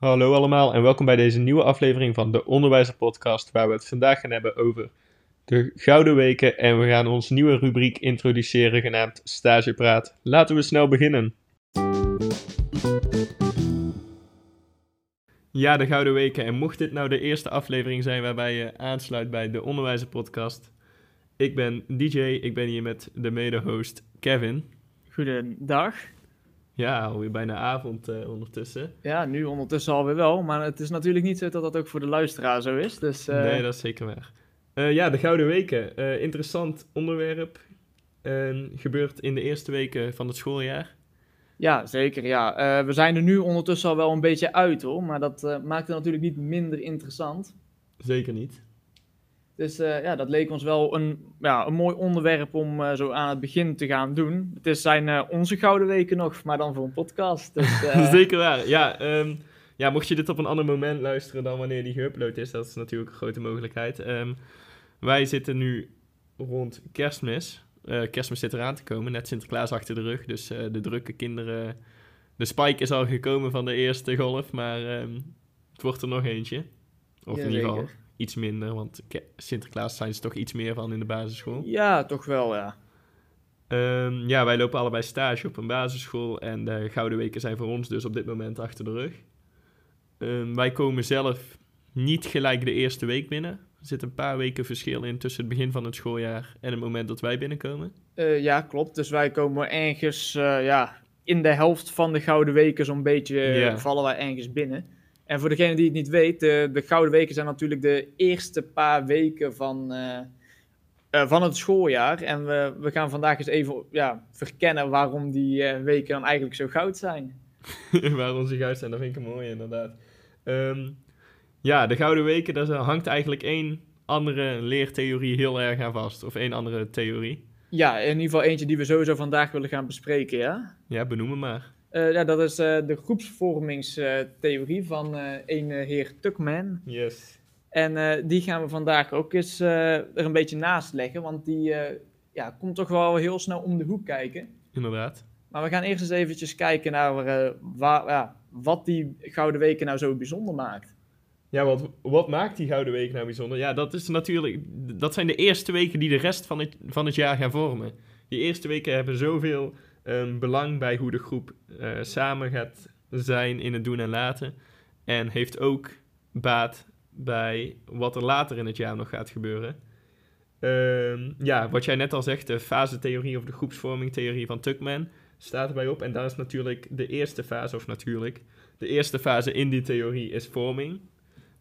Hallo allemaal en welkom bij deze nieuwe aflevering van de Onderwijzer Podcast, waar we het vandaag gaan hebben over de Gouden Weken en we gaan ons nieuwe rubriek introduceren genaamd Stagepraat. Laten we snel beginnen. Ja, de Gouden Weken. En mocht dit nou de eerste aflevering zijn waarbij je aansluit bij de Onderwijzer Podcast, ik ben DJ, ik ben hier met de mede-host Kevin. Goedendag. Ja, alweer bijna avond uh, ondertussen. Ja, nu ondertussen alweer wel. Maar het is natuurlijk niet zo dat dat ook voor de luisteraar zo is. Dus, uh... Nee, dat is zeker waar. Uh, ja, de Gouden Weken. interessant onderwerp. gebeurt in de eerste weken van het schooljaar. Ja, zeker. Ja. we zijn er nu ondertussen al wel een beetje uit hoor. Maar dat maakt het natuurlijk niet minder interessant. Zeker niet. Dus uh, ja, dat leek ons wel een, ja, een mooi onderwerp om uh, zo aan het begin te gaan doen. Het is zijn uh, onze gouden weken nog, maar dan voor een podcast. Dus, Zeker waar. Ja, um, ja, mocht je dit op een ander moment luisteren dan wanneer die geüpload is, dat is natuurlijk een grote mogelijkheid. Um, wij zitten nu rond kerstmis. kerstmis zit eraan te komen, net Sinterklaas achter de rug. Dus de drukke kinderen. De spike is al gekomen van de eerste golf, maar um, het wordt er nog eentje. Of ja, in ieder geval iets minder, want Sinterklaas zijn ze toch iets meer van in de basisschool. Ja, toch wel, ja. Um, ja, wij lopen allebei stage op een basisschool en de Gouden Weken zijn voor ons dus op dit moment achter de rug. Um, wij komen zelf niet gelijk de eerste week binnen. Er zit een paar weken verschil in tussen het begin van het schooljaar en het moment dat wij binnenkomen. Uh, ja, klopt. Dus wij komen ergens uh, ja, in de helft van de Gouden Weken zo'n beetje yeah. vallen wij ergens binnen. En voor degene die het niet weet, de, de Gouden Weken zijn natuurlijk de eerste paar weken van, uh, uh, van het schooljaar. En we, we gaan vandaag eens even ja, verkennen waarom die uh, weken dan eigenlijk zo goud zijn. waarom ze goud zijn, dat vind ik mooi inderdaad. Um, ja, de Gouden Weken, daar hangt eigenlijk één andere leertheorie heel erg aan vast. Of één andere theorie. Ja, in ieder geval eentje die we sowieso vandaag willen gaan bespreken, ja? Ja, benoem maar. Uh, ja, dat is uh, de groepsvormingstheorie van een heer Tuckman. Yes. En die gaan we vandaag ook eens er een beetje naast leggen, want die ja, komt toch wel heel snel om de hoek kijken. Inderdaad. Maar we gaan eerst eens eventjes kijken naar waar, ja, wat die Gouden Weken nou zo bijzonder maakt. Ja, wat, wat maakt die Gouden Weken nou bijzonder? Ja, dat, is natuurlijk, dat zijn de eerste weken die de rest van het, van het jaar gaan vormen. Die eerste weken hebben zoveel um, belang bij hoe de groep uh, samen gaat zijn in het doen en laten. En heeft ook baat bij wat er later in het jaar nog gaat gebeuren. Um, ja, wat jij net al zegt, de fasetheorie of de groepsvormingtheorie van Tuckman staat erbij op. En daar is natuurlijk de eerste fase, of natuurlijk, de eerste fase in die theorie is vorming.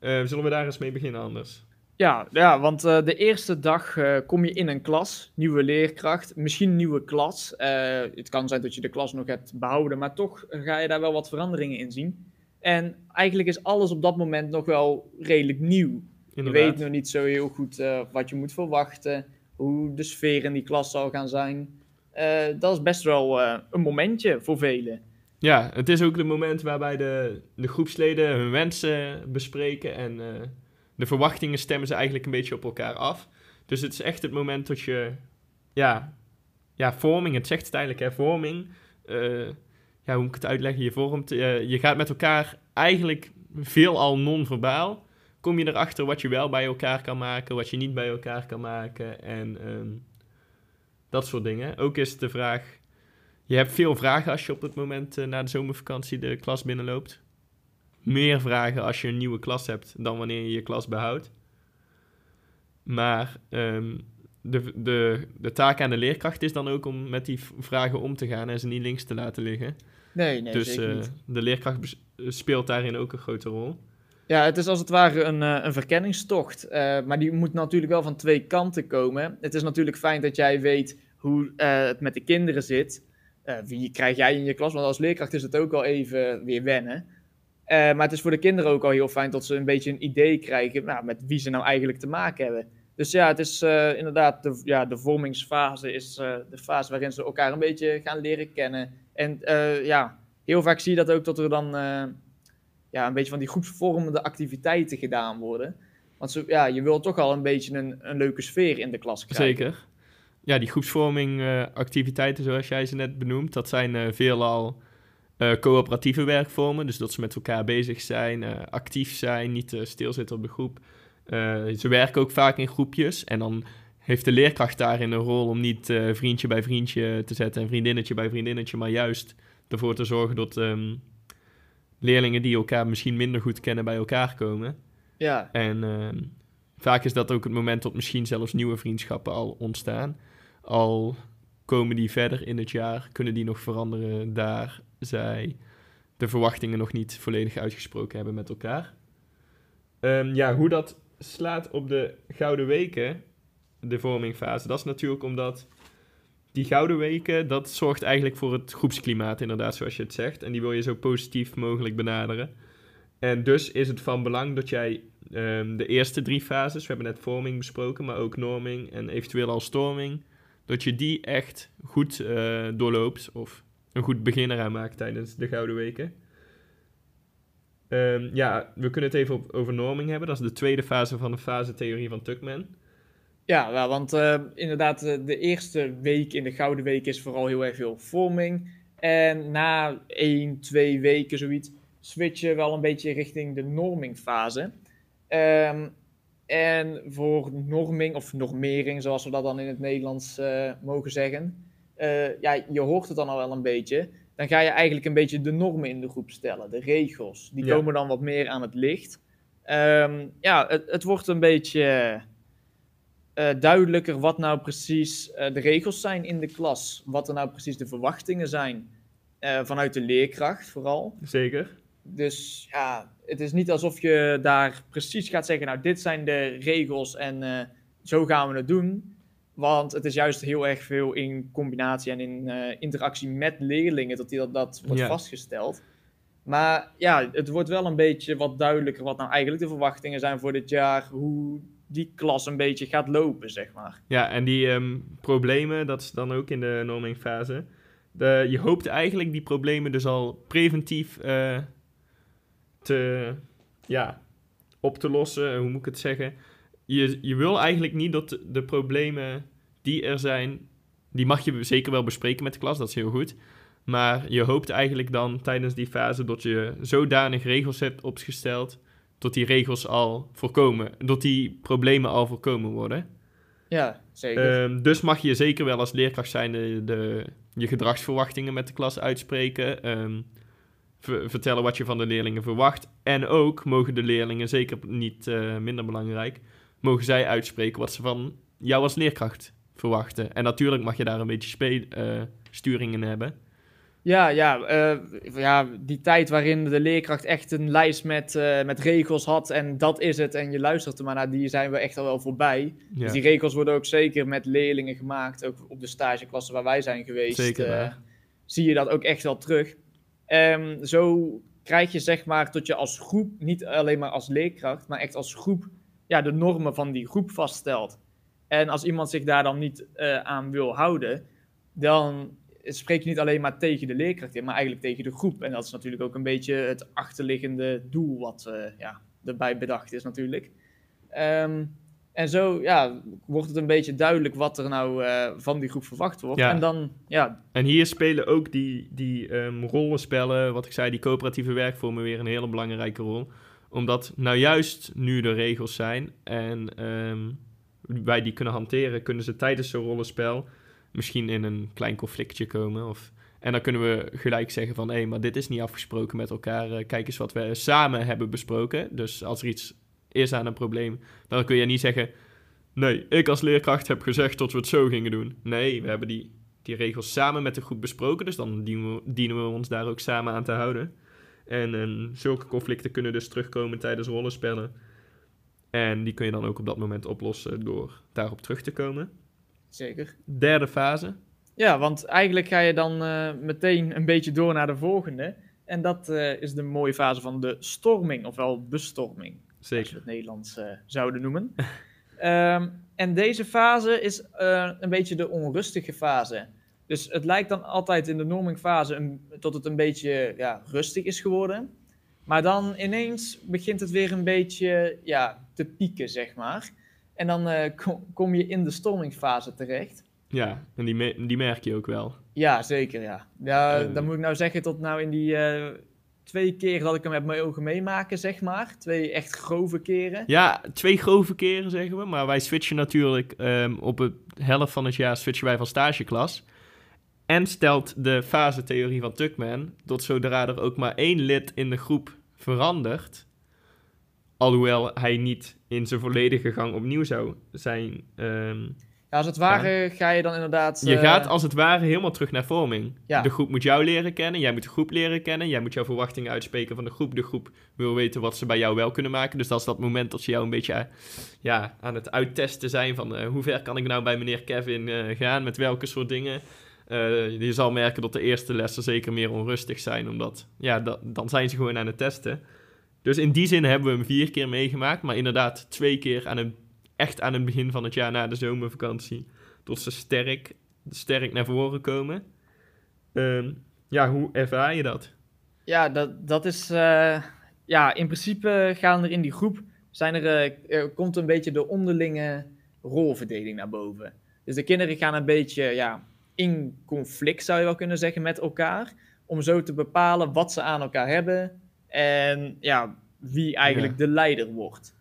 Uh, zullen we daar eens mee beginnen anders? Ja, ja want uh, de eerste dag uh, kom je in een klas, nieuwe leerkracht, misschien nieuwe klas. Uh, het kan zijn dat je de klas nog hebt behouden, maar toch ga je daar wel wat veranderingen in zien. En eigenlijk is alles op dat moment nog wel redelijk nieuw. Inderdaad. Je weet nog niet zo heel goed wat je moet verwachten, hoe de sfeer in die klas zal gaan zijn. dat is best wel een momentje voor velen. Ja, het is ook het moment waarbij de, de groepsleden hun wensen bespreken en de verwachtingen stemmen ze eigenlijk een beetje op elkaar af. Dus het is echt het moment dat je, ja, ja vorming, het zegt het eigenlijk, hè, vorming. Uh, ja, hoe moet ik het uitleggen? Je vormt, uh, je gaat met elkaar eigenlijk veelal non-verbaal. Kom je erachter wat je wel bij elkaar kan maken, wat je niet bij elkaar kan maken en um, dat soort dingen. Ook is de vraag, je hebt veel vragen als je op het moment uh, na de zomervakantie de klas binnenloopt meer vragen als je een nieuwe klas hebt dan wanneer je je klas behoudt. Maar um, de, de, de taak aan de leerkracht is dan ook om met die vragen om te gaan en ze niet links te laten liggen. Nee, nee, dus uh, de leerkracht speelt daarin ook een grote rol. Ja, het is als het ware een, uh, een verkenningstocht. Uh, maar die moet natuurlijk wel van twee kanten komen. Het is natuurlijk fijn dat jij weet hoe het met de kinderen zit. wie krijg jij in je klas? Want als leerkracht is het ook al even weer wennen. Uh, maar het is voor de kinderen ook al heel fijn dat ze een beetje een idee krijgen nou, met wie ze nou eigenlijk te maken hebben. Dus ja, het is uh, inderdaad de, ja, de vormingsfase is uh, de fase waarin ze elkaar een beetje gaan leren kennen. En ja, heel vaak zie je dat ook dat er dan ja, een beetje van die groepsvormende activiteiten gedaan worden. Want zo, ja, je wil toch al een beetje een, een leuke sfeer in de klas krijgen. Zeker. Ja, die groepsvorming activiteiten zoals jij ze net benoemt, dat zijn veelal eh, coöperatieve werkvormen, dus dat ze met elkaar bezig zijn, eh, actief zijn, niet uh, stilzitten op de groep. ze werken ook vaak in groepjes en dan heeft de leerkracht daarin een rol om niet vriendje bij vriendje te zetten en vriendinnetje bij vriendinnetje, maar juist ervoor te zorgen dat ehm, leerlingen die elkaar misschien minder goed kennen bij elkaar komen. Ja. En ehm, vaak is dat ook het moment dat misschien zelfs nieuwe vriendschappen al ontstaan. Al komen die verder in het jaar, kunnen die nog veranderen daar zij de verwachtingen nog niet volledig uitgesproken hebben met elkaar. Ehm, ja, hoe dat slaat op de Gouden Weken, de vormingfase, dat is natuurlijk omdat die Gouden Weken, dat zorgt eigenlijk voor het groepsklimaat, inderdaad, zoals je het zegt. En die wil je zo positief mogelijk benaderen. En dus is het van belang dat jij ehm, de eerste drie fases, we hebben net vorming besproken, maar ook norming en eventueel al storming, dat je die echt goed uh, doorloopt of een goed begin eraan maakt tijdens de Gouden Weken. Um, ja, we kunnen het even over norming hebben. Dat is de tweede fase van de fase-theorie van Tuckman. Ja, want uh, inderdaad, eh, de eerste week in de Gouden Week is vooral heel erg veel vorming. En na één, twee weken zoiets, switchen wel een beetje richting de normingfase. Um, en voor norming, of normering, zoals we dat dan in het Nederlands uh, mogen zeggen, uh, ja, je hoort het dan al wel een beetje. Dan ga je eigenlijk een beetje de normen in de groep stellen, de regels. Die komen dan wat meer aan het licht. Um, ja, het, het, wordt een beetje uh, duidelijker wat nou precies de regels zijn in de klas. Wat er nou precies de verwachtingen zijn vanuit de leerkracht vooral. Zeker. Dus ja, het is niet alsof je daar precies gaat zeggen, nou dit zijn de regels en zo gaan we het doen. Want het is juist heel erg veel in combinatie en in uh, interactie met leerlingen dat die dat, dat wordt vastgesteld. Maar ja, het wordt wel een beetje wat duidelijker wat nou eigenlijk de verwachtingen zijn voor dit jaar. Hoe die klas een beetje gaat lopen, zeg maar. Ja, en die um, problemen, dat is dan ook in de normingfase. De, je hoopt eigenlijk die problemen dus al preventief uh, te, ja, op te lossen. Hoe moet ik het zeggen? Je, je wil eigenlijk niet dat de problemen die er zijn, die mag je zeker wel bespreken met de klas, dat is heel goed. Maar je hoopt eigenlijk dan tijdens die fase dat je zodanig regels hebt opgesteld, dat die regels al voorkomen, dat die problemen al voorkomen worden. Ja, zeker. Um, dus mag je zeker wel als leerkracht zijn de, de, je gedragsverwachtingen met de klas uitspreken. Um, vertellen wat je van de leerlingen verwacht. En ook mogen de leerlingen, zeker niet uh, minder belangrijk, mogen zij uitspreken wat ze van jou als leerkracht verwachten. En natuurlijk mag je daar een beetje uh, sturing in hebben. Ja, ja, uh, ja, die tijd waarin de leerkracht echt een lijst met, met regels had en dat is het en je luistert er maar naar, die zijn we echt al wel voorbij. Ja. Dus die regels worden ook zeker met leerlingen gemaakt, ook op de stageklassen waar wij zijn geweest. Zeker, zie je dat ook echt wel terug. Um, zo krijg je zeg maar dat je als groep, niet alleen maar als leerkracht, maar echt als groep, ja, de normen van die groep vaststelt. En als iemand zich daar dan niet uh, aan wil houden, dan spreek je niet alleen maar tegen de leerkracht in, maar eigenlijk tegen de groep. En dat is natuurlijk ook een beetje het achterliggende doel wat uh, ja, erbij bedacht is natuurlijk. Um, en zo ja, wordt het een beetje duidelijk wat er nou uh, van die groep verwacht wordt. Ja. En, dan, ja. en hier spelen ook die, die um, rollenspellen, wat ik zei, die coöperatieve werkvormen weer een hele belangrijke rol. Omdat nou juist nu de regels zijn en um, wij die kunnen hanteren, kunnen ze tijdens zo'n rollenspel misschien in een klein conflictje komen. Of, en dan kunnen we gelijk zeggen van, hé, maar dit is niet afgesproken met elkaar. Uh, kijk eens wat we samen hebben besproken. Dus als er iets is aan een probleem, dan kun je niet zeggen: Nee, ik als leerkracht heb gezegd dat we het zo gingen doen. Nee, we hebben die, die regels samen met de groep besproken, dus dan dienen we, dienen we ons daar ook samen aan te houden. En, en zulke conflicten kunnen dus terugkomen tijdens rollenspellen. En die kun je dan ook op dat moment oplossen door daarop terug te komen. Zeker. Derde fase. Ja, want eigenlijk ga je dan uh, meteen een beetje door naar de volgende. En dat uh, is de mooie fase van de storming, ofwel bestorming. Zeker. Als we het Nederlands uh, zouden noemen. um, en deze fase is een beetje de onrustige fase. Dus het lijkt dan altijd in de normingfase een, tot het een beetje ja, rustig is geworden. Maar dan ineens begint het weer een beetje ja, te pieken, zeg maar. En dan uh, kom, kom je in de stormingfase terecht. Ja, en die, me- die merk je ook wel. Ja, zeker, ja. ja Eh. dan moet ik nou zeggen, tot nou in die eh, twee keer dat ik hem heb mogen meemaken, zeg maar. Twee echt grove keren. Ja, twee grove keren zeggen we, maar wij switchen natuurlijk ehm, op het helft van het jaar switchen wij van stageklas. En stelt de fasetheorie van Tuckman dat zodra er ook maar één lid in de groep verandert, alhoewel hij niet in zijn volledige gang opnieuw zou zijn, ehm, Ja, als het ware ga je dan inderdaad... je eh, gaat als het ware helemaal terug naar vorming. Ja. De groep moet jou leren kennen, jij moet de groep leren kennen, jij moet jouw verwachtingen uitspreken van de groep. De groep wil weten wat ze bij jou wel kunnen maken. Dus dat is dat moment dat ze jou een beetje eh, ja, aan het uittesten zijn van eh, hoe ver kan ik nou bij meneer Kevin gaan, met welke soort dingen. Eh, je zal merken dat de eerste lessen zeker meer onrustig zijn, omdat ja, dan zijn ze gewoon aan het testen. Dus in die zin hebben we hem vier keer meegemaakt, maar inderdaad twee keer aan een, echt aan het begin van het jaar na de zomervakantie. Tot ze sterk, sterk naar voren komen. Ehm, ja, hoe ervaar je dat? Ja, dat, dat is... eh, ja, in principe gaan er in die groep... Zijn er, eh, er komt een beetje de onderlinge rolverdeling naar boven. Dus de kinderen gaan een beetje ja, in conflict, zou je wel kunnen zeggen, met elkaar. Om zo te bepalen wat ze aan elkaar hebben. En ja, wie eigenlijk de leider wordt.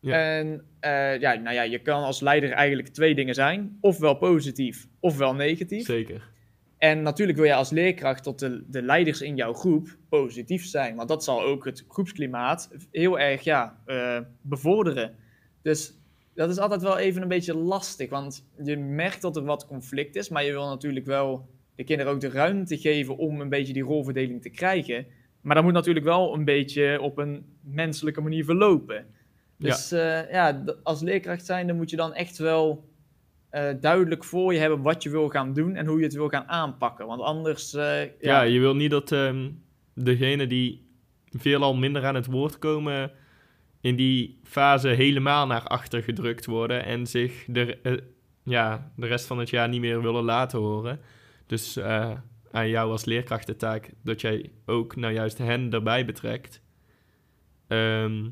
Ja. En eh, ja, nou ja, je kan als leider eigenlijk twee dingen zijn. Ofwel positief, ofwel negatief. Zeker. En natuurlijk wil je als leerkracht dat de, de leiders in jouw groep positief zijn. Want dat zal ook het groepsklimaat heel erg ja, eh, bevorderen. Dus dat is altijd wel even een beetje lastig. Want je merkt dat er wat conflict is. Maar je wil natuurlijk wel de kinderen ook de ruimte geven om een beetje die rolverdeling te krijgen. Maar dat moet natuurlijk wel een beetje op een menselijke manier verlopen. Dus ja, ja d- als leerkracht zijnde moet je dan echt wel eh, duidelijk voor je hebben wat je wil gaan doen en hoe je het wil gaan aanpakken. Want anders, eh, Ja, ja, je wil niet dat ehm degenen die veelal minder aan het woord komen, in die fase helemaal naar achter gedrukt worden en zich de, eh, ja, de rest van het jaar niet meer willen laten horen. Dus eh, aan jou als leerkracht de taak dat jij ook nou juist hen erbij betrekt. Ehm,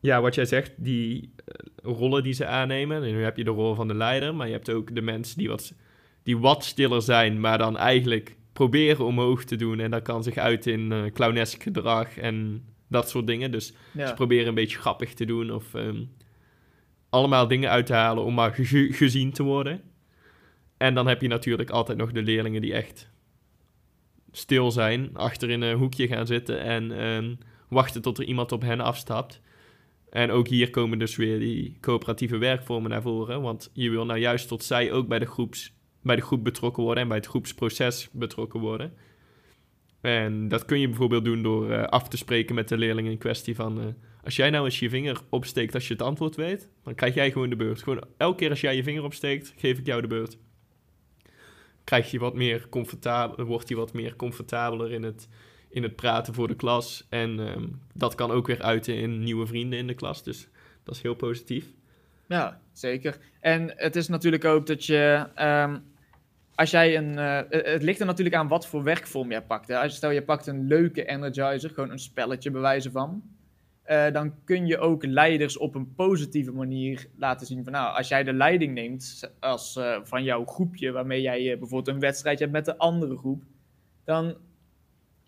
ja, wat jij zegt, die eh, rollen die ze aannemen. En nu heb je de rol van de leider, maar je hebt ook de mensen die wat, die wat stiller zijn, maar dan eigenlijk proberen omhoog te doen. En dat kan zich uit in clownesk gedrag en dat soort dingen. Dus ze proberen een beetje grappig te doen of ehm, allemaal dingen uit te halen om maar ge- gezien te worden. En dan heb je natuurlijk altijd nog de leerlingen die echt stil zijn, achter in een hoekje gaan zitten en ehm, wachten tot er iemand op hen afstapt. En ook hier komen dus weer die coöperatieve werkvormen naar voren, want je wil nou juist tot zij ook bij de, groeps, bij de groep betrokken worden en bij het groepsproces betrokken worden. En dat kun je bijvoorbeeld doen door eh, af te spreken met de leerling in kwestie van... eh, als jij nou eens je vinger opsteekt als je het antwoord weet, dan krijg jij gewoon de beurt. Gewoon elke keer als jij je vinger opsteekt, geef ik jou de beurt. Krijg je wat meer comfortabel, wordt hij wat meer comfortabeler in het, in het praten voor de klas. En ehm, dat kan ook weer uiten in nieuwe vrienden in de klas. Dus dat is heel positief. ja, zeker. En het is natuurlijk ook dat je, ehm, als jij een, eh, het- het ligt er natuurlijk aan wat voor werkvorm jij pakt. Hè. Als stel je pakt een leuke energizer, gewoon een spelletje bewijzen van. eh, dan kun je ook leiders op een positieve manier laten zien van nou, als jij de leiding neemt als, eh, van jouw groepje, waarmee jij eh, bijvoorbeeld een wedstrijd hebt met de andere groep, dan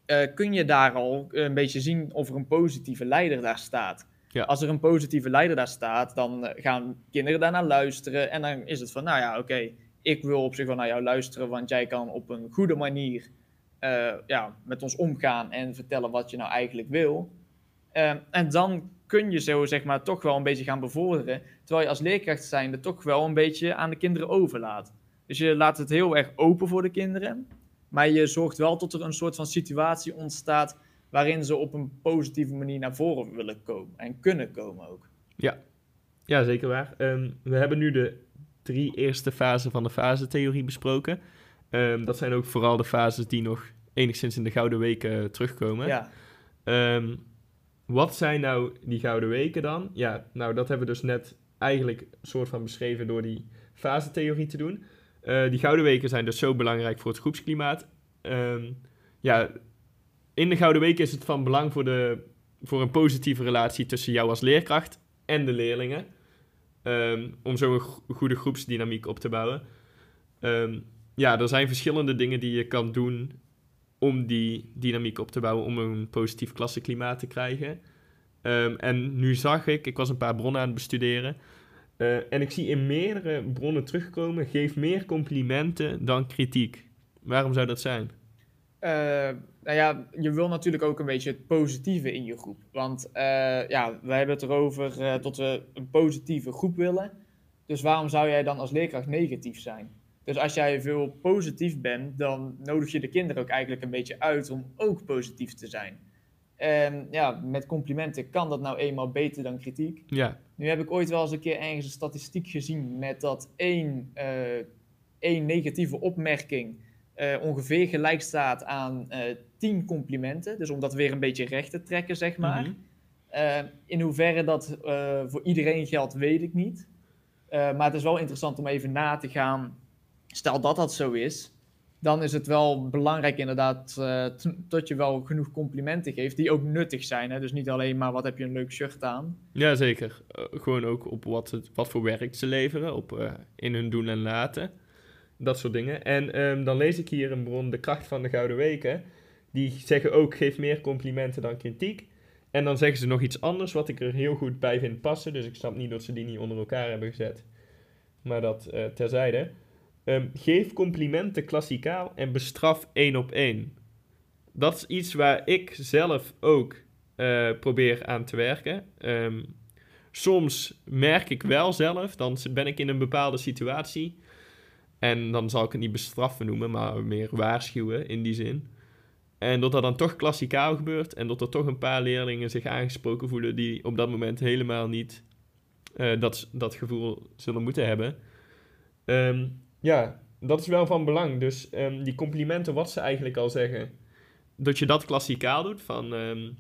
eh, kun je daar al een beetje zien of er een positieve leider daar staat. Ja. Als er een positieve leider daar staat, dan eh, gaan kinderen daarnaar luisteren. En dan is het van, nou ja, oké, ik wil op zich wel naar jou luisteren, want jij kan op een goede manier eh, ja, met ons omgaan en vertellen wat je nou eigenlijk wil. Eh, en dan kun je zo zeg maar toch wel een beetje gaan bevorderen, terwijl je als leerkracht zijnde toch wel een beetje aan de kinderen overlaat. Dus je laat het heel erg open voor de kinderen, maar je zorgt wel tot er een soort van situatie ontstaat waarin ze op een positieve manier naar voren willen komen en kunnen komen ook. Ja, zeker waar. Ehm, we hebben nu de drie eerste fasen van de fasetheorie besproken. Ehm, dat zijn ook vooral de fases die nog enigszins in de Gouden Weken terugkomen. Ja, Ehm, wat zijn nou die Gouden Weken dan? Ja, nou dat hebben we dus net eigenlijk soort van beschreven door die fasetheorie te doen. Eh, die Gouden Weken zijn dus zo belangrijk voor het groepsklimaat. Ehm, ja, in de Gouden Weken is het van belang voor, de, voor een positieve relatie tussen jou als leerkracht en de leerlingen. Ehm, om zo'n go- goede groepsdynamiek op te bouwen. Ehm, ja, er zijn verschillende dingen die je kan doen om die dynamiek op te bouwen, om een positief klassenklimaat te krijgen. Ehm, en nu zag ik, ik was een paar bronnen aan het bestuderen, eh, en ik zie in meerdere bronnen terugkomen, geef meer complimenten dan kritiek. Waarom zou dat zijn? Eh, nou ja, je wil natuurlijk ook een beetje het positieve in je groep. Want eh, ja, we hebben het erover eh, dat we een positieve groep willen. Dus waarom zou jij dan als leerkracht negatief zijn? Dus als jij veel positief bent, dan nodig je de kinderen ook eigenlijk een beetje uit om ook positief te zijn. En ja, met complimenten kan dat nou eenmaal beter dan kritiek. Ja, Nu heb ik ooit wel eens een keer ergens een statistiek gezien met dat één, eh, één negatieve opmerking eh, ongeveer gelijk staat aan eh 10 complimenten. Dus om dat weer een beetje recht te trekken, zeg maar. Mhm. Eh, in hoeverre dat voor iedereen geldt, weet ik niet. Maar het is wel interessant om even na te gaan. Stel dat dat zo is, dan is het wel belangrijk inderdaad dat je wel genoeg complimenten geeft die ook nuttig zijn. Hè? Dus niet alleen maar wat heb je een leuk shirt aan. Ja, zeker. Eh, gewoon ook op wat, het, wat voor werk ze leveren, op, in hun doen en laten. Dat soort dingen. En ehm, dan lees ik hier een bron, De Kracht van de Gouden Weken. Die zeggen ook, geef meer complimenten dan kritiek. En dan zeggen ze nog iets anders, wat ik er heel goed bij vind passen. Dus ik snap niet dat ze die niet onder elkaar hebben gezet. Maar dat eh, terzijde. Ehm, geef complimenten klassikaal en bestraf één op één. Dat is iets waar ik zelf ook eh, probeer aan te werken. Ehm, soms merk ik wel zelf, dan ben ik in een bepaalde situatie. En dan zal ik het niet bestraffen noemen, maar meer waarschuwen in die zin. En dat dat dan toch klassikaal gebeurt en dat er toch een paar leerlingen zich aangesproken voelen die op dat moment helemaal niet eh, dat, dat gevoel zullen moeten hebben. Ehm, ja, dat is wel van belang. Dus ehm, die complimenten, wat ze eigenlijk al zeggen, dat je dat klassikaal doet. Van ehm,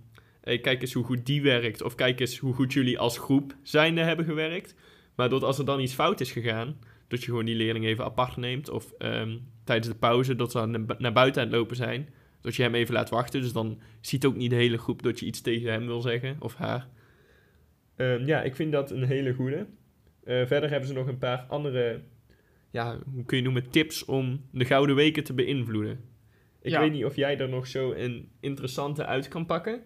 hey, kijk eens hoe goed die werkt, of kijk eens hoe goed jullie als groep zijnde hebben gewerkt. Maar als er dan iets fout is gegaan, dat je gewoon die leerling even apart neemt, of ehm, tijdens de pauze dat ze naar buiten aan het lopen zijn, dat je hem even laat wachten. Dus dan ziet ook niet de hele groep dat je iets tegen hem wil zeggen, of haar. Ehm, ja, ik vind dat een hele goede. Eh, verder hebben ze nog een paar andere, ja, hoe kun je noemen, tips om de Gouden Weken te beïnvloeden. Ik Ja. weet niet of jij er nog zo een interessante uit kan pakken.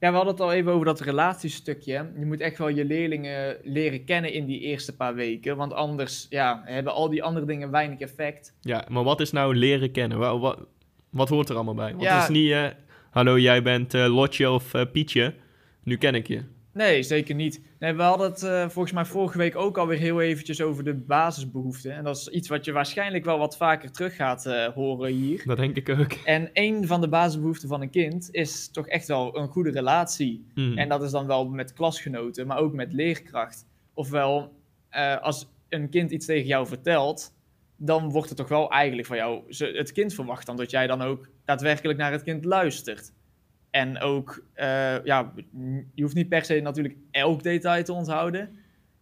Ja, we hadden het al even over dat relatiestukje. Je moet echt wel je leerlingen leren kennen in die eerste paar weken. Want anders ja, hebben al die andere dingen weinig effect. Ja, maar wat is nou leren kennen? Wat, wat, wat hoort er allemaal bij? Want Ja. het is niet, eh, hallo, jij bent eh, Lotje of eh, Pietje, nu ken ik je. Nee, zeker niet. Nee, we hadden het eh, volgens mij vorige week ook alweer heel eventjes over de basisbehoeften. En dat is iets wat je waarschijnlijk wel wat vaker terug gaat eh, horen hier. Dat denk ik ook. En een van de basisbehoeften van een kind is toch echt wel een goede relatie. Hmm. En dat is dan wel met klasgenoten, maar ook met leerkracht. Ofwel, eh, als een kind iets tegen jou vertelt, dan wordt het toch wel eigenlijk van jou. Het kind verwacht dan dat jij dan ook daadwerkelijk naar het kind luistert. En ook, eh, ja, je hoeft niet per se natuurlijk elk detail te onthouden.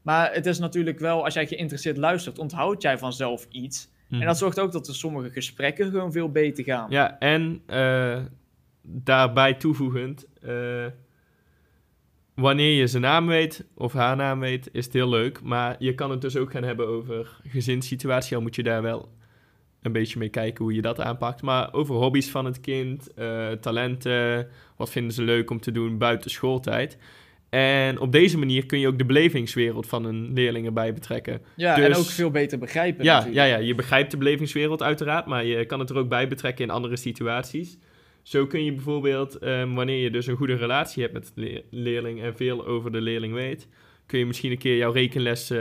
Maar het is natuurlijk wel, als jij geïnteresseerd luistert, onthoud jij vanzelf iets. Hmm. En dat zorgt ook dat er sommige gesprekken gewoon veel beter gaan. Ja, en eh, daarbij toevoegend, eh, wanneer je zijn naam weet of haar naam weet, is het heel leuk. Maar je kan het dus ook gaan hebben over gezinssituatie, al moet je daar wel een beetje mee kijken hoe je dat aanpakt. Maar over hobby's van het kind, eh, talenten, wat vinden ze leuk om te doen buiten schooltijd. En op deze manier kun je ook de belevingswereld van een leerling erbij betrekken. Ja, en Dus- ook veel beter begrijpen. Ja, natuurlijk. ja, ja, je begrijpt de belevingswereld uiteraard, maar je kan het er ook bij betrekken in andere situaties. Zo kun je bijvoorbeeld, ehm, wanneer je dus een goede relatie hebt met de leer- leerling en veel over de leerling weet, kun je misschien een keer jouw rekenles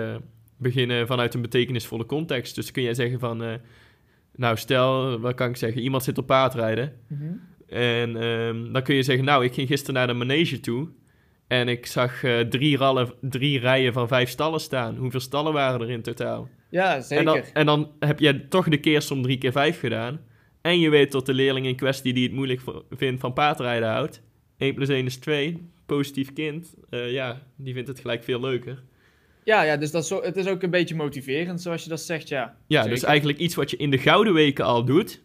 beginnen vanuit een betekenisvolle context. Dus kun jij zeggen van, eh, nou stel, wat kan ik zeggen, iemand zit op paardrijden. Mhm. En ehm, dan kun je zeggen, nou, ik ging gisteren naar de manege toe. En ik zag eh, drie, rallen, drie rijen van vijf stallen staan. Hoeveel stallen waren er in totaal? Ja, zeker. En dan, en dan heb je toch de keersom drie keer vijf gedaan. En je weet dat de leerling in kwestie die het moeilijk vindt van paardrijden houdt. 1 plus 1 is 2. Positief kind. eh, ja, die vindt het gelijk veel leuker. Ja, ja dus dat zo, het is ook een beetje motiverend, zoals je dat zegt, ja. Ja, Zeker. dus eigenlijk iets wat je in de gouden weken al doet,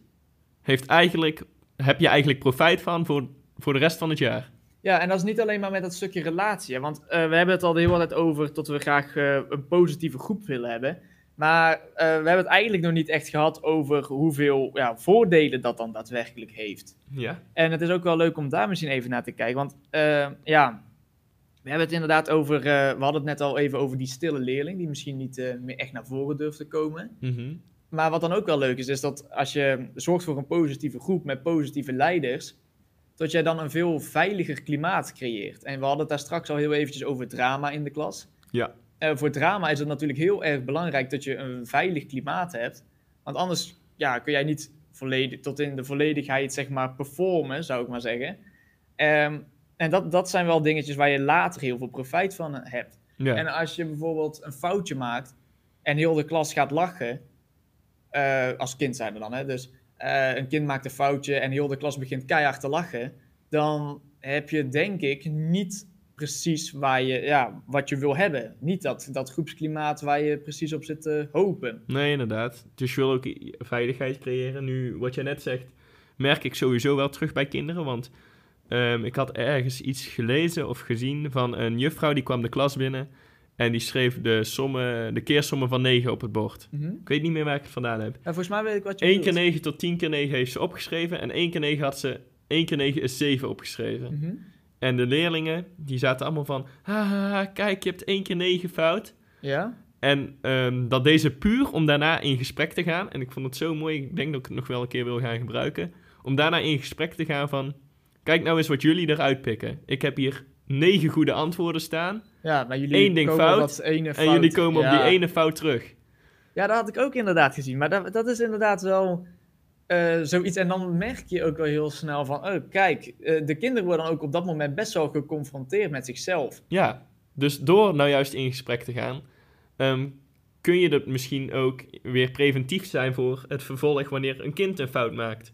heeft eigenlijk, heb je eigenlijk profijt van voor, voor de rest van het jaar. Ja, en dat is niet alleen maar met dat stukje relatie. hè, Want eh, we hebben het al de hele tijd over dat we graag eh, een positieve groep willen hebben. Maar eh, we hebben het eigenlijk nog niet echt gehad over hoeveel ja, voordelen dat dan daadwerkelijk heeft. Ja. En het is ook wel leuk om daar misschien even naar te kijken. Want ja, we hebben het inderdaad over. eh, we hadden het net al even over die stille leerling, die misschien niet eh, meer echt naar voren durft te komen. Mhm. Maar wat dan ook wel leuk is, is dat als je zorgt voor een positieve groep met positieve leiders, dat jij dan een veel veiliger klimaat creëert. En we hadden het daar straks al heel eventjes over drama in de klas. Ja. Eh, voor drama is het natuurlijk heel erg belangrijk dat je een veilig klimaat hebt. Want anders ja, kun jij niet volledig, tot in de volledigheid zeg maar performen, zou ik maar zeggen. Ehm, en dat, dat zijn wel dingetjes waar je later heel veel profijt van hebt. Ja. En als je bijvoorbeeld een foutje maakt en heel de klas gaat lachen, eh, als kind zijn we dan, hè? dus eh, een kind maakt een foutje en heel de klas begint keihard te lachen, dan heb je denk ik niet precies waar je, ja, wat je wil hebben. Niet dat, dat groepsklimaat waar je precies op zit te hopen. Nee, inderdaad. Dus je wil ook veiligheid creëren. Nu, wat jij net zegt, merk ik sowieso wel terug bij kinderen. Want ehm, ik had ergens iets gelezen of gezien van een juffrouw die kwam de klas binnen. En die schreef de, sommen, de keersommen van 9 op het bord. Ik weet niet meer waar ik het vandaan heb. Ja, volgens mij weet ik wat je 1 keer bedoelt. 9 tot 10 keer 9 heeft ze opgeschreven. En 1 keer 9 had ze... 1 keer 9 is 7 opgeschreven. Mhm. En de leerlingen, die zaten allemaal van... Haha, kijk, je hebt 1 keer 9 fout. Ja? En ehm, dat deze puur om daarna in gesprek te gaan. En ik vond het zo mooi, ik denk dat ik het nog wel een keer wil gaan gebruiken. Om daarna in gesprek te gaan van... Kijk nou eens wat jullie eruit pikken. Ik heb hier negen goede antwoorden staan. Ja, maar jullie Eén ding komen fout, op dat ene En jullie komen Ja. op die ene fout terug. Ja, dat had ik ook inderdaad gezien. Maar dat, dat is inderdaad wel eh, zoiets. En dan merk je ook wel heel snel van... Oh, kijk, eh, de kinderen worden dan ook op dat moment best wel geconfronteerd met zichzelf. Ja, dus door nou juist in gesprek te gaan... ehm, kun je dat misschien ook weer preventief zijn voor het vervolg wanneer een kind een fout maakt.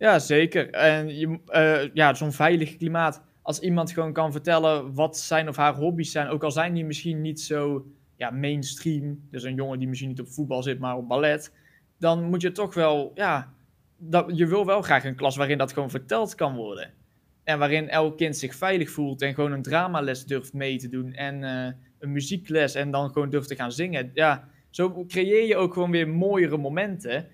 Ja, zeker. En je, eh, ja, zo'n veilig klimaat. Als iemand gewoon kan vertellen wat zijn of haar hobby's zijn, ook al zijn die misschien niet zo ja, mainstream. Dus een jongen die misschien niet op voetbal zit, maar op ballet. Dan moet je toch wel, ja, dat, je wil wel graag een klas waarin dat gewoon verteld kan worden. En waarin elk kind zich veilig voelt en gewoon een dramales durft mee te doen. En eh, een muziekles en dan gewoon durft te gaan zingen. Ja, zo creëer je ook gewoon weer mooiere momenten.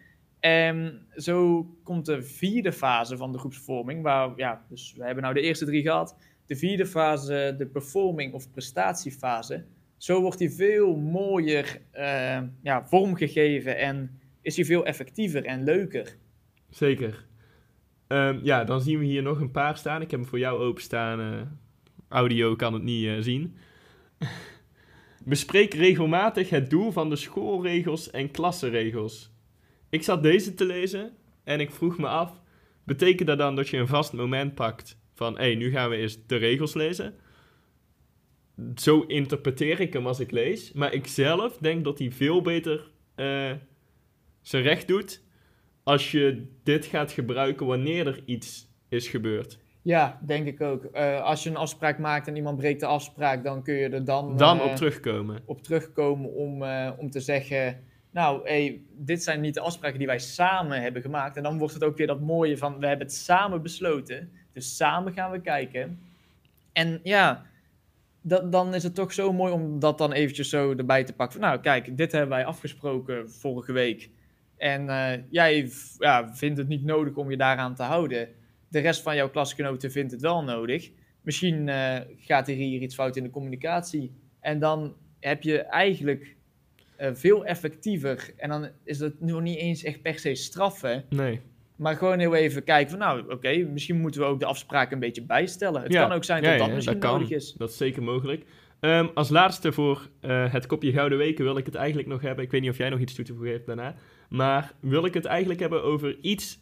En zo komt de vierde fase van de groepsvorming, waar, ja, dus we hebben nou de eerste drie gehad. De vierde fase, de performing of prestatiefase. Zo wordt die veel mooier eh, ja, vormgegeven en is die veel effectiever en leuker. Zeker. Ehm, ja, dan zien we hier nog een paar staan. Ik heb hem voor jou openstaan. eh audio kan het niet eh, zien. Bespreek regelmatig het doel van de schoolregels en klassenregels. Ik zat deze te lezen en ik vroeg me af: betekent dat dan dat je een vast moment pakt van hé, hey, nu gaan we eens de regels lezen? Zo interpreteer ik hem als ik lees, maar ik zelf denk dat hij veel beter eh, zijn recht doet als je dit gaat gebruiken wanneer er iets is gebeurd. Ja, denk ik ook. Eh, als je een afspraak maakt en iemand breekt de afspraak, dan kun je er dan, Dan eh, op terugkomen. op terugkomen om, om te zeggen... Nou, dit zijn niet de afspraken die wij samen hebben gemaakt. En dan wordt het ook weer dat mooie van, we hebben het samen besloten. Dus samen gaan we kijken. En ja, dan is het toch zo mooi om dat dan eventjes zo erbij te pakken. Nou, kijk, dit hebben wij afgesproken vorige week. En eh, jij vindt het niet nodig om je daaraan te houden. De rest van jouw klasgenoten vindt het wel nodig. Misschien eh, gaat er hier iets fout in de communicatie. En dan heb je eigenlijk eh, veel effectiever. En dan is het nog niet eens echt per se straffen. Nee. Maar gewoon heel even kijken van nou, oké, misschien moeten we ook de afspraken een beetje bijstellen. Het Ja, kan ook zijn ja, dat dat ja, misschien dat nodig is. Dat is zeker mogelijk. Ehm, als laatste voor eh, het kopje Gouden Weken wil ik het eigenlijk nog hebben. Ik weet niet of jij nog iets toe te voegen hebt daarna. Maar wil ik het eigenlijk hebben over iets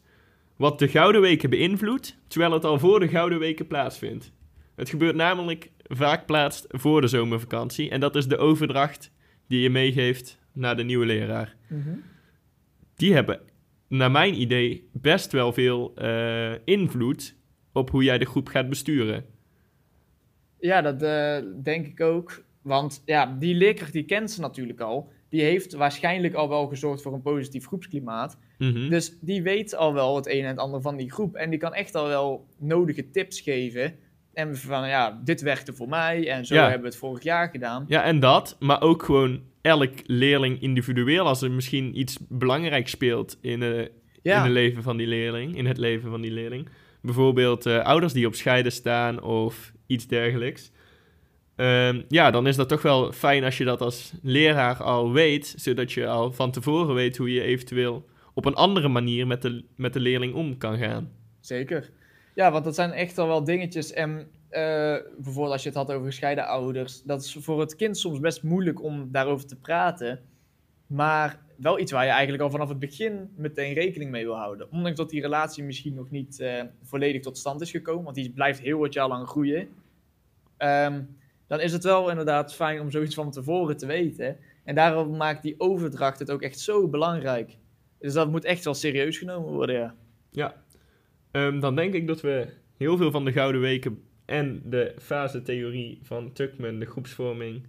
wat de Gouden Weken beïnvloedt, terwijl het al voor de Gouden Weken plaatsvindt. Het gebeurt namelijk vaak plaats voor de zomervakantie. En dat is de overdracht die je meegeeft naar de nieuwe leraar. Mhm. Die hebben, naar mijn idee, best wel veel eh, invloed op hoe jij de groep gaat besturen. Ja, dat eh, denk ik ook. Want ja, die leerkracht die kent ze natuurlijk al. Die heeft waarschijnlijk al wel gezorgd voor een positief groepsklimaat. Mhm. Dus die weet al wel het een en het ander van die groep. En die kan echt al wel nodige tips geven En van, ja, dit werkte voor mij en zo Ja. hebben we het vorig jaar gedaan. Ja, en dat, maar ook gewoon elk leerling individueel. Als er misschien iets belangrijks speelt in, eh, in het leven van die leerling, in het leven van die leerling. Bijvoorbeeld eh, ouders die op scheiden staan of iets dergelijks. Ehm, ja, dan is dat toch wel fijn als je dat als leraar al weet, zodat je al van tevoren weet hoe je eventueel op een andere manier met de, met de leerling om kan gaan. zeker. Ja, want dat zijn echt al wel dingetjes. En eh, bijvoorbeeld als je het had over gescheiden ouders. Dat is voor het kind soms best moeilijk om daarover te praten. Maar wel iets waar je eigenlijk al vanaf het begin meteen rekening mee wil houden. Ondanks dat die relatie misschien nog niet eh, volledig tot stand is gekomen. Want die blijft heel wat jaar lang groeien. Ehm, dan is het wel inderdaad fijn om zoiets van tevoren te weten. En daarom maakt die overdracht het ook echt zo belangrijk. Dus dat moet echt wel serieus genomen worden, ja. Ja, Ehm, dan denk ik dat we heel veel van de Gouden Weken en de fasetheorie van Tuckman, de groepsvorming,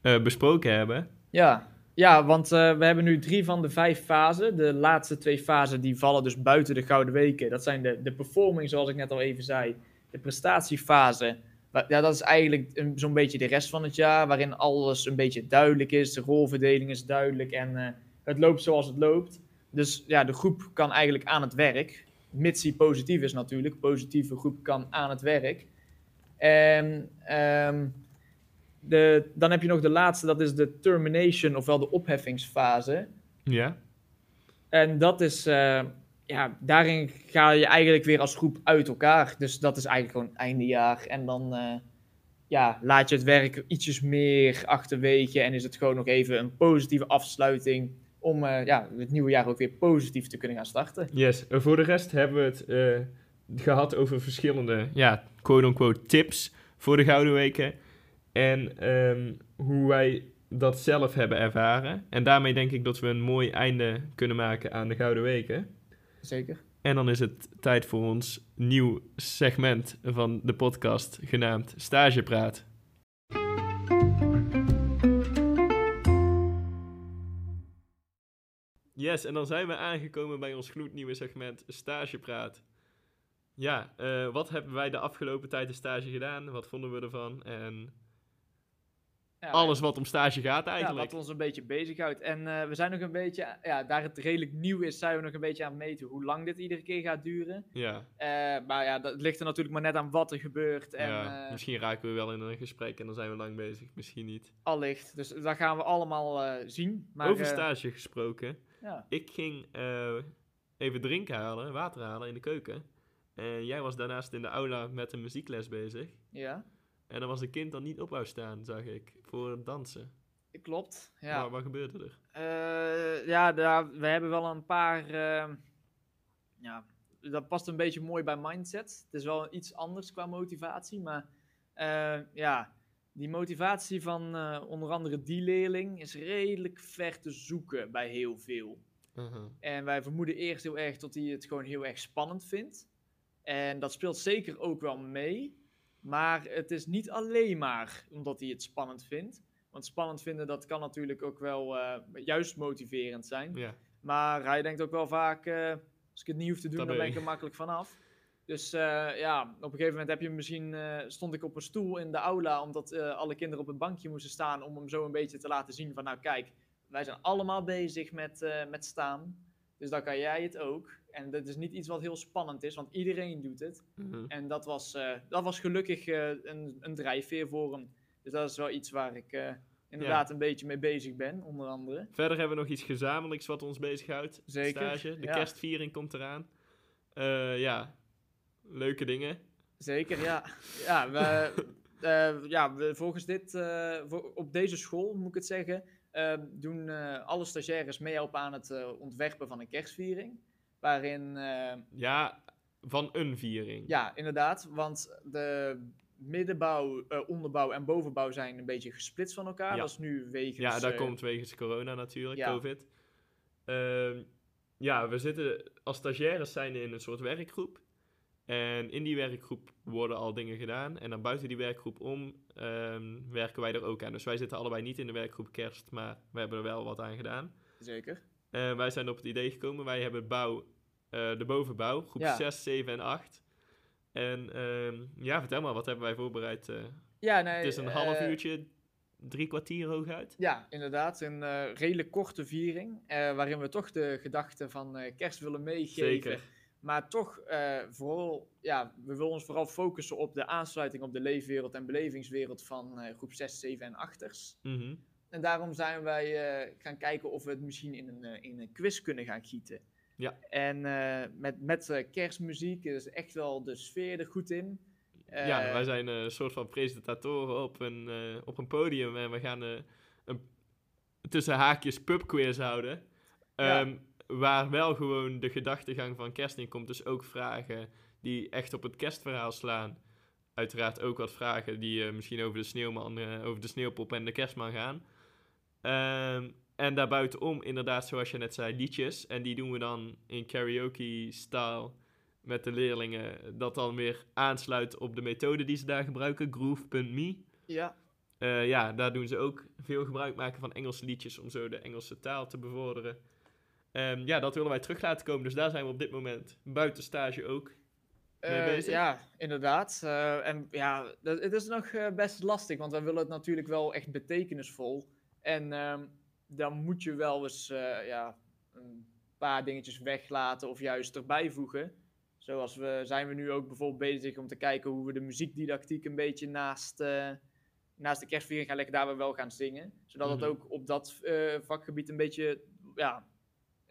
eh, besproken hebben. Ja, ja want eh, we hebben nu drie van de vijf fasen. De laatste twee fasen die vallen dus buiten de Gouden Weken. Dat zijn de, de performing, zoals ik net al even zei. De prestatiefase. Ja, dat is eigenlijk zo'n beetje de rest van het jaar, waarin alles een beetje duidelijk is. De rolverdeling is duidelijk en eh, het loopt zoals het loopt. Dus ja, de groep kan eigenlijk aan het werk. Mits die positief is natuurlijk. Positieve groep kan aan het werk. En ehm, de, dan heb je nog de laatste, dat is de termination, ofwel de opheffingsfase. Ja, En dat is, eh, ja, daarin ga je eigenlijk weer als groep uit elkaar. Dus dat is eigenlijk gewoon eindejaar. En dan eh, ja, laat je het werk ietsjes meer achterwege en is het gewoon nog even een positieve afsluiting om eh, ja, het nieuwe jaar ook weer positief te kunnen gaan starten. yes. Voor de rest hebben we het eh, gehad over verschillende, ja, quote-unquote tips voor de Gouden Weken. En ehm, hoe wij dat zelf hebben ervaren. En daarmee denk ik dat we een mooi einde kunnen maken aan de Gouden Weken. Zeker. En dan is het tijd voor ons nieuw segment van de podcast genaamd Stagepraat. Yes, en dan zijn we aangekomen bij ons gloednieuwe segment Stagepraat. Ja, eh, wat hebben wij de afgelopen tijd de stage gedaan? Wat vonden we ervan? En Ja, alles wat om stage gaat Ja, eigenlijk. wat ons een beetje bezighoudt. En eh, we zijn nog een beetje, ja, daar het redelijk nieuw is, zijn we nog een beetje aan het meten hoe lang dit iedere keer gaat duren. Ja, Eh, maar ja, dat ligt er natuurlijk maar net aan wat er gebeurt. En ja. misschien raken we wel in een gesprek en dan zijn we lang bezig. Misschien niet. allicht. Dus dat gaan we allemaal zien. Maar, Over stage gesproken. Ja. Ik ging eh, even drinken halen, water halen in de keuken. En jij was daarnaast in de aula met een muziekles bezig. ja, En dan was een kind dan niet op wou staan, zag ik, voor het dansen. klopt. Ja, Maar wat gebeurde er? Eh, ja daar, we hebben wel een paar. eh, ja, dat past een beetje mooi bij mindset. Het is wel iets anders qua motivatie. Maar eh, ja, die motivatie van eh, onder andere die leerling is redelijk ver te zoeken bij heel veel. Uh-huh. En wij vermoeden eerst heel erg dat hij het gewoon heel erg spannend vindt. En dat speelt zeker ook wel mee. Maar het is niet alleen maar omdat hij het spannend vindt. Want spannend vinden, dat kan natuurlijk ook wel eh, juist motiverend zijn. Maar hij denkt ook wel vaak, eh, als ik het niet hoef te doen, dan ben ik er makkelijk vanaf. Dus eh, ja, op een gegeven moment heb je misschien, eh, stond ik op een stoel in de aula, omdat eh, alle kinderen op het bankje moesten staan, om hem zo een beetje te laten zien van, nou kijk, wij zijn allemaal bezig met, met staan. Dus dan kan jij het ook. En dat is niet iets wat heel spannend is, want iedereen doet het. uh-huh. En dat was, dat was gelukkig een, een drijfveer voor hem. Dus dat is wel iets waar ik inderdaad een beetje mee bezig ben, onder andere. Verder hebben we nog iets gezamenlijks wat ons bezighoudt. Zeker, Stage. De ja. kerstviering komt eraan. Ja, leuke dingen. Zeker, ja. Ja, we, eh, ja we, volgens dit, eh, voor- op deze school, moet ik het zeggen, eh, doen alle stagiaires meehelpen aan het ontwerpen van een kerstviering. Waarin, Ja, van een viering. ja, inderdaad, want de middenbouw, onderbouw en bovenbouw zijn een beetje gesplitst van elkaar. Ja. Dat is nu wegens... Ja, dat eh, komt wegens corona natuurlijk, ja. COVID. Ehm, ja, we zitten als stagiaires zijn in een soort werkgroep. En in die werkgroep worden al dingen gedaan. En dan buiten die werkgroep om ehm, werken wij er ook aan. Dus wij zitten allebei niet in de werkgroep kerst, maar we hebben er wel wat aan gedaan. Zeker. Eh, wij zijn op het idee gekomen, wij hebben bouw, eh, de bovenbouw, groep Ja. 6, 7 en 8. En ehm, ja, vertel maar, wat hebben wij voorbereid? eh? Ja, nee, het is een half uurtje, drie kwartier hooguit. Ja, inderdaad. Een redelijk korte viering. waarin we toch de gedachten van kerst willen meegeven. Zeker. Maar toch, eh, vooral, ja, we willen ons vooral focussen op de aansluiting op de leefwereld en belevingswereld van eh, groep 6, 7 en 8ers. Mhm. En daarom zijn wij eh, gaan kijken of we het misschien in een, in een quiz kunnen gaan gieten. Ja. En met, met kerstmuziek is echt wel de sfeer er goed in. Ja, wij zijn een soort van presentatoren op een, op een podium en we gaan een tussen haakjes pubquiz houden. Ja. Waar wel gewoon de gedachtegang van kerst in komt. Dus ook vragen die echt op het kerstverhaal slaan. Uiteraard ook wat vragen die eh, misschien over de sneeuwman, eh, over de sneeuwpop en de kerstman gaan. Ehm, en daarbuitenom inderdaad, zoals je net zei, liedjes. En die doen we dan in karaoke-style met de leerlingen. Dat dan weer aansluit op de methode die ze daar gebruiken, groove.me. Ja, Eh, ja, daar doen ze ook veel gebruik maken van Engelse liedjes om zo de Engelse taal te bevorderen. Ehm, ja, dat willen wij terug laten komen. Dus daar zijn we op dit moment buiten stage ook. mee Eh, bezig? ja, inderdaad. Eh, en ja, dat, het is nog eh, best lastig, want wij willen het natuurlijk wel echt betekenisvol. En ehm, dan moet je wel eens ja, een paar dingetjes weglaten of juist erbij voegen. Zoals we zijn we nu ook bijvoorbeeld bezig om te kijken hoe we de muziekdidactiek een beetje naast, naast de kerstviering gaan leggen, daar we wel gaan zingen. Zodat Mhm. het ook op dat vakgebied een beetje ja,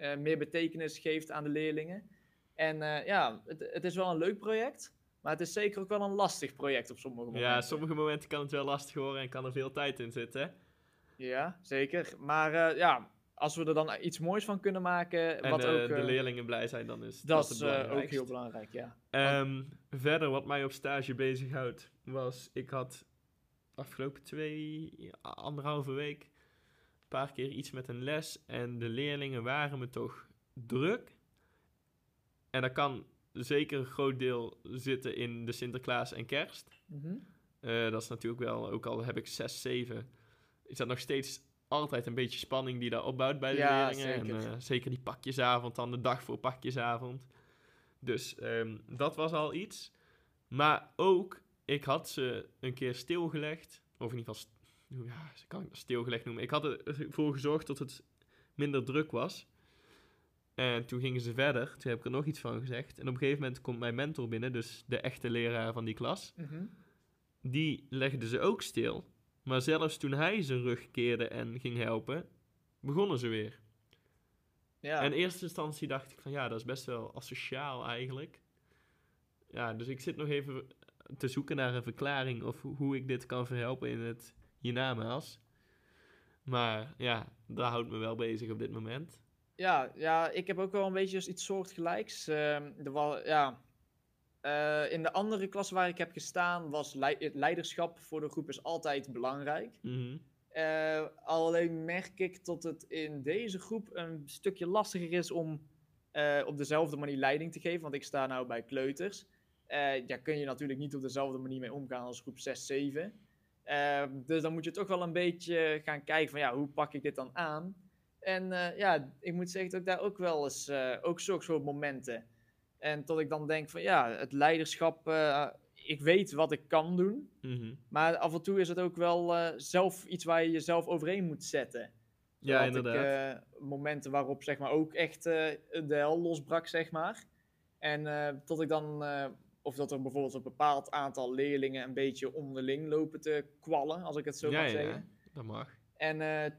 eh, meer betekenis geeft aan de leerlingen. En eh, ja, het, het is wel een leuk project, maar het is zeker ook wel een lastig project op sommige momenten. Ja, sommige momenten kan het wel lastig worden en kan er veel tijd in zitten. Ja, zeker. Maar eh, ja, als we er dan iets moois van kunnen maken, En wat ook... de leerlingen blij zijn, dan is dat dat, het is ook heel belangrijk, ja. Ehm, verder, wat mij op stage bezighoudt, was... Ik had afgelopen twee, anderhalve week... een paar keer iets met een les. En de leerlingen waren me toch druk. En dat kan zeker een groot deel zitten in de Sinterklaas en kerst. Mhm. Eh, dat is natuurlijk wel, ook al heb ik 6, 7, is dat nog steeds altijd een beetje spanning die daar opbouwt bij de Ja, leerlingen. zeker. En eh, zeker die pakjesavond, dan de dag voor pakjesavond. Dus ehm, dat was al iets. Maar ook, ik had ze een keer stilgelegd, of in ieder geval, ja, ze kan ik dat stilgelegd noemen. Ik had ervoor gezorgd dat het minder druk was. En toen gingen ze verder, toen heb ik er nog iets van gezegd. En op een gegeven moment komt mijn mentor binnen, dus de echte leraar van die klas Mhm. die legden ze ook stil. Maar zelfs toen hij zijn rug keerde en ging helpen, begonnen ze weer. Ja. En in eerste instantie dacht ik van ja, dat is best wel asociaal eigenlijk. Ja, dus ik zit nog even te zoeken naar een verklaring of ho- hoe ik dit kan verhelpen in het hiernamaals. Maar ja, dat houdt me wel bezig op dit moment. Ja, ja, ik heb ook wel een beetje iets soortgelijks. Er was, ja, eh, in de andere klas waar ik heb gestaan was het leiderschap voor de groep is altijd belangrijk. Mhm. Eh, alleen merk ik dat het in deze groep een stukje lastiger is om eh, op dezelfde manier leiding te geven. Want ik sta nou bij kleuters. Daar kun je natuurlijk niet op dezelfde manier mee omgaan als groep 6, 7. Eh, dus dan moet je toch wel een beetje gaan kijken van ja, hoe pak ik dit dan aan? En eh, ja, ik moet zeggen dat ik daar ook wel eens, eh, ook zulke soort momenten. En tot ik dan denk van ja, het leiderschap, eh, ik weet wat ik kan doen. Mhm. Maar af en toe is het ook wel zelf iets waar je jezelf overheen moet zetten. Ja, Zodat inderdaad. Ik, momenten waarop zeg maar, ook echt de hel losbrak, zeg maar. En tot ik dan, of dat er bijvoorbeeld een bepaald aantal leerlingen een beetje onderling lopen te kwallen, als ik het zo ja, mag ja, zeggen. dat mag. En eh,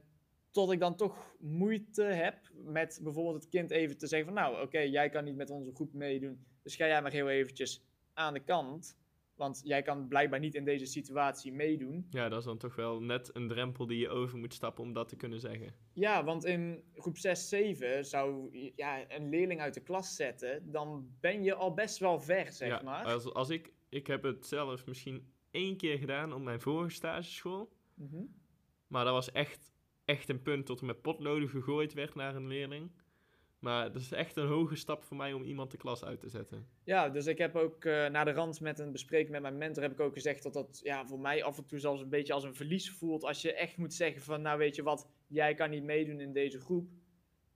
tot ik dan toch moeite heb met bijvoorbeeld het kind even te zeggen van... Nou, oké, jij kan niet met onze groep meedoen, dus ga jij maar heel eventjes aan de kant. Want jij kan blijkbaar niet in deze situatie meedoen. Ja, dat is dan toch wel net een drempel die je over moet stappen om dat te kunnen zeggen. Ja, want in groep 6, 7 zou ja, een leerling uit de klas zetten, dan ben je al best wel ver, zeg ja, maar. Als, als ik, ik heb het zelf misschien één keer gedaan op mijn vorige stageschool. Mhm. Maar dat was echt, echt een punt tot er met potloden gegooid werd naar een leerling. Maar dat is echt een hoge stap voor mij om iemand de klas uit te zetten. Ja, dus ik heb ook uh, na de rand met een bespreking met mijn mentor heb ik ook gezegd dat dat ja, voor mij af en toe zelfs een beetje als een verlies voelt als je echt moet zeggen van nou weet je wat, jij kan niet meedoen in deze groep.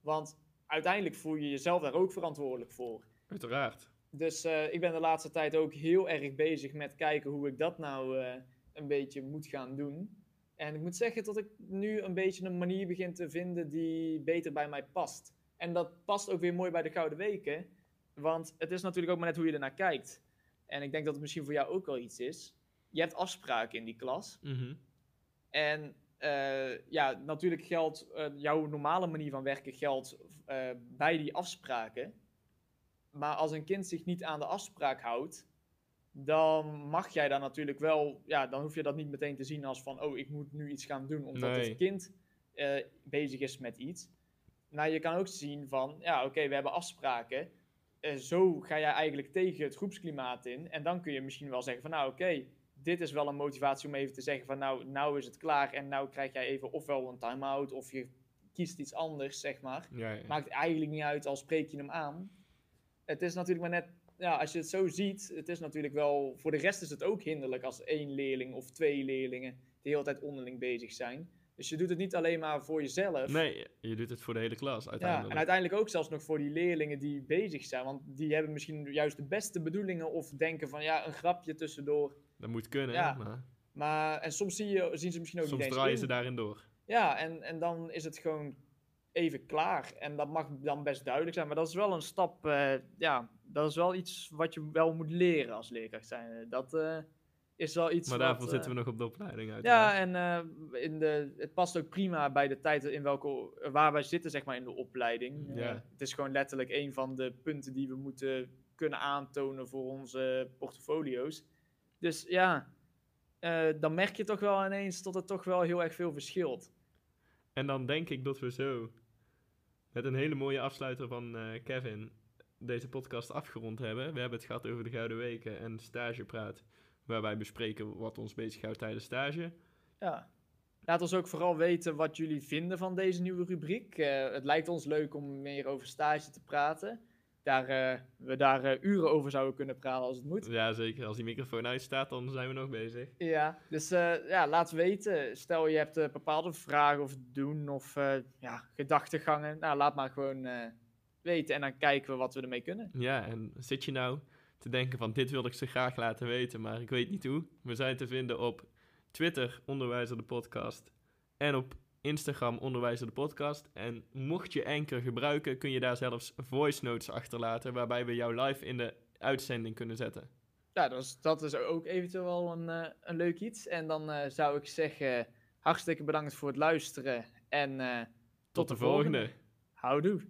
Want uiteindelijk voel je jezelf daar ook verantwoordelijk voor. Uiteraard. Dus eh, ik ben de laatste tijd ook heel erg bezig met kijken hoe ik dat nou eh, een beetje moet gaan doen. En ik moet zeggen dat ik nu een beetje een manier begin te vinden die beter bij mij past. En dat past ook weer mooi bij de Gouden Weken. Want het is natuurlijk ook maar net hoe je ernaar kijkt. En ik denk dat het misschien voor jou ook wel iets is. Je hebt afspraken in die klas. Mhm. En eh, ja, natuurlijk geldt eh, jouw normale manier van werken geldt eh, bij die afspraken. Maar als een kind zich niet aan de afspraak houdt, dan mag jij daar natuurlijk wel, ja, dan hoef je dat niet meteen te zien als van, oh, ik moet nu iets gaan doen omdat Nee. het kind bezig is met iets. Maar je kan ook zien van, ja, oké, we hebben afspraken. Eh, zo ga jij eigenlijk tegen het groepsklimaat in. En dan kun je misschien wel zeggen van, nou, oké, dit is wel een motivatie om even te zeggen van, nou, nou is het klaar. En nou krijg jij even ofwel een time-out of je kiest iets anders, zeg maar. Ja, ja. Maakt eigenlijk niet uit, al spreek je hem aan. Het is natuurlijk maar net, ja, als je het zo ziet, het is natuurlijk wel, voor de rest is het ook hinderlijk als één leerling of twee leerlingen de hele tijd onderling bezig zijn. Dus je doet het niet alleen maar voor jezelf. Nee, je doet het voor de hele klas ja, uiteindelijk. en uiteindelijk ook zelfs nog voor die leerlingen die bezig zijn. Want die hebben misschien juist de beste bedoelingen of denken van ja, een grapje tussendoor. Dat moet kunnen, Ja. maar Maar, en soms zie je, zien ze misschien ook soms niet eens draaien in. ze daarin door. Ja, en, en dan is het gewoon even klaar. En dat mag dan best duidelijk zijn. Maar dat is wel een stap. eh, ja, dat is wel iets wat je wel moet leren als leerkracht zijn. Dat eh, is wel iets. Maar wat, daarvoor eh, zitten we nog op de opleiding uit. Ja, en eh, in de, het past ook prima bij de tijd in welke, waar wij zitten, zeg maar, in de opleiding. Ja. Eh, het is gewoon letterlijk een van de punten die we moeten kunnen aantonen voor onze portfolio's. Dus ja, eh, dan merk je toch wel ineens dat het toch wel heel erg veel verschilt. En dan denk ik dat we zo met een hele mooie afsluiter van eh, Kevin deze podcast afgerond hebben. We hebben het gehad over de Gouden Weken en stagepraat, waar wij bespreken wat ons bezighoudt tijdens stage. Ja. Laat ons ook vooral weten wat jullie vinden van deze nieuwe rubriek. Eh, het lijkt ons leuk om meer over stage te praten. Daar eh, we daar eh, uren over zouden kunnen praten als het moet. Ja, zeker. Als die microfoon uitstaat, dan zijn we nog bezig. Ja, dus ja, laat weten. Stel je hebt bepaalde vragen of doen of ja, gedachtegangen. Nou, laat maar gewoon weten en dan kijken we wat we ermee kunnen. Ja, en zit je nou te denken van dit wilde ik ze graag laten weten, maar ik weet niet hoe? We zijn te vinden op Twitter, Onderwijzer de Podcast, en op Instagram, Onderwijzer de Podcast. En mocht je Anchor gebruiken, kun je daar zelfs voice notes achterlaten, waarbij we jou live in de uitzending kunnen zetten. Ja, dat is, dat is ook eventueel wel een, eh, een leuk iets. En dan eh, zou ik zeggen, hartstikke bedankt voor het luisteren en eh, Tot, de volgende. houdoe.